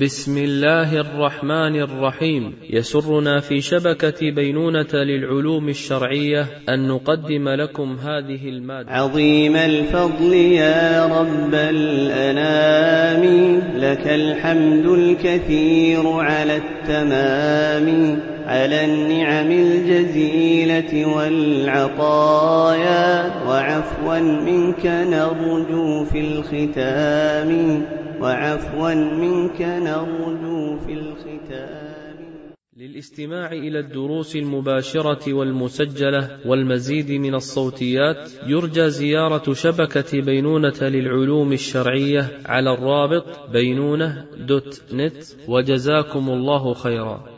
بسم الله الرحمن الرحيم. يسرنا في شبكة بينونة للعلوم الشرعية أن نقدم لكم هذه المادة. عظيم الفضل يا رب الأنام. لك الحمد الكثير على التمام. على النعم الجزيلة والعطايا. وعفوا منك نرجو في الختام. وعفوا منك نرجو في الختام. للاستماع إلى الدروس المباشرة والمسجلة والمزيد من الصوتيات يرجى زيارة شبكة بينونة للعلوم الشرعية على الرابط بينونة دوت نت. وجزاكم الله خيرا.